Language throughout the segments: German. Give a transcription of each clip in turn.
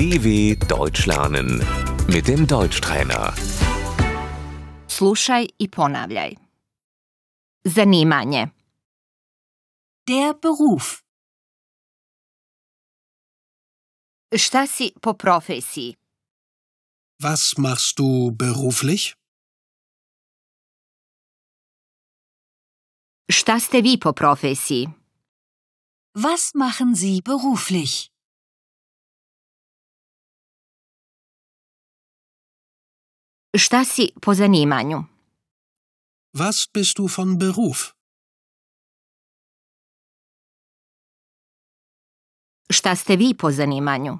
DW Deutsch lernen mit dem Deutschtrainer. Slušaj i ponavljaj. Zanimanje. Der Beruf. Šta si po profesiji? Was machst du beruflich? Šta ste vi po profesiji? Was machen Sie beruflich? Šta si po zanimanju? Was bist du von Beruf? Šta ste vi po zanimanju?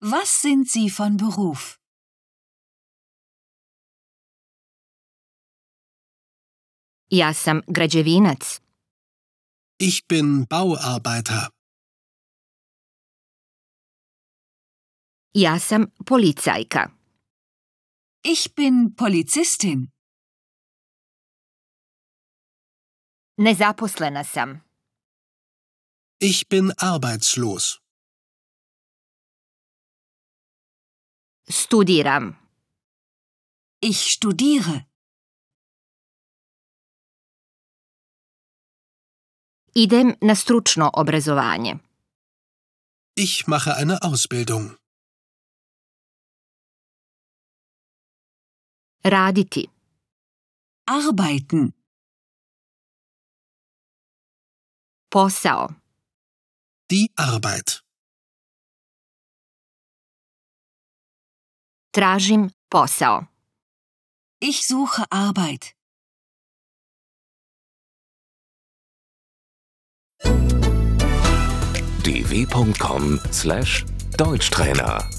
Was sind Sie von Beruf? Ja sam građevinac. Ich bin Bauarbeiter. Ja sam policajka. Ich bin Polizistin. Nezaposlena sam. Ich bin arbeitslos. Studiram. Ich studiere. Idem na stručno obrazovanje. Ich mache eine Ausbildung. Raditi. Arbeiten. Posao. Die Arbeit. Tražim posao. Ich suche Arbeit. dw.com/deutschtrainer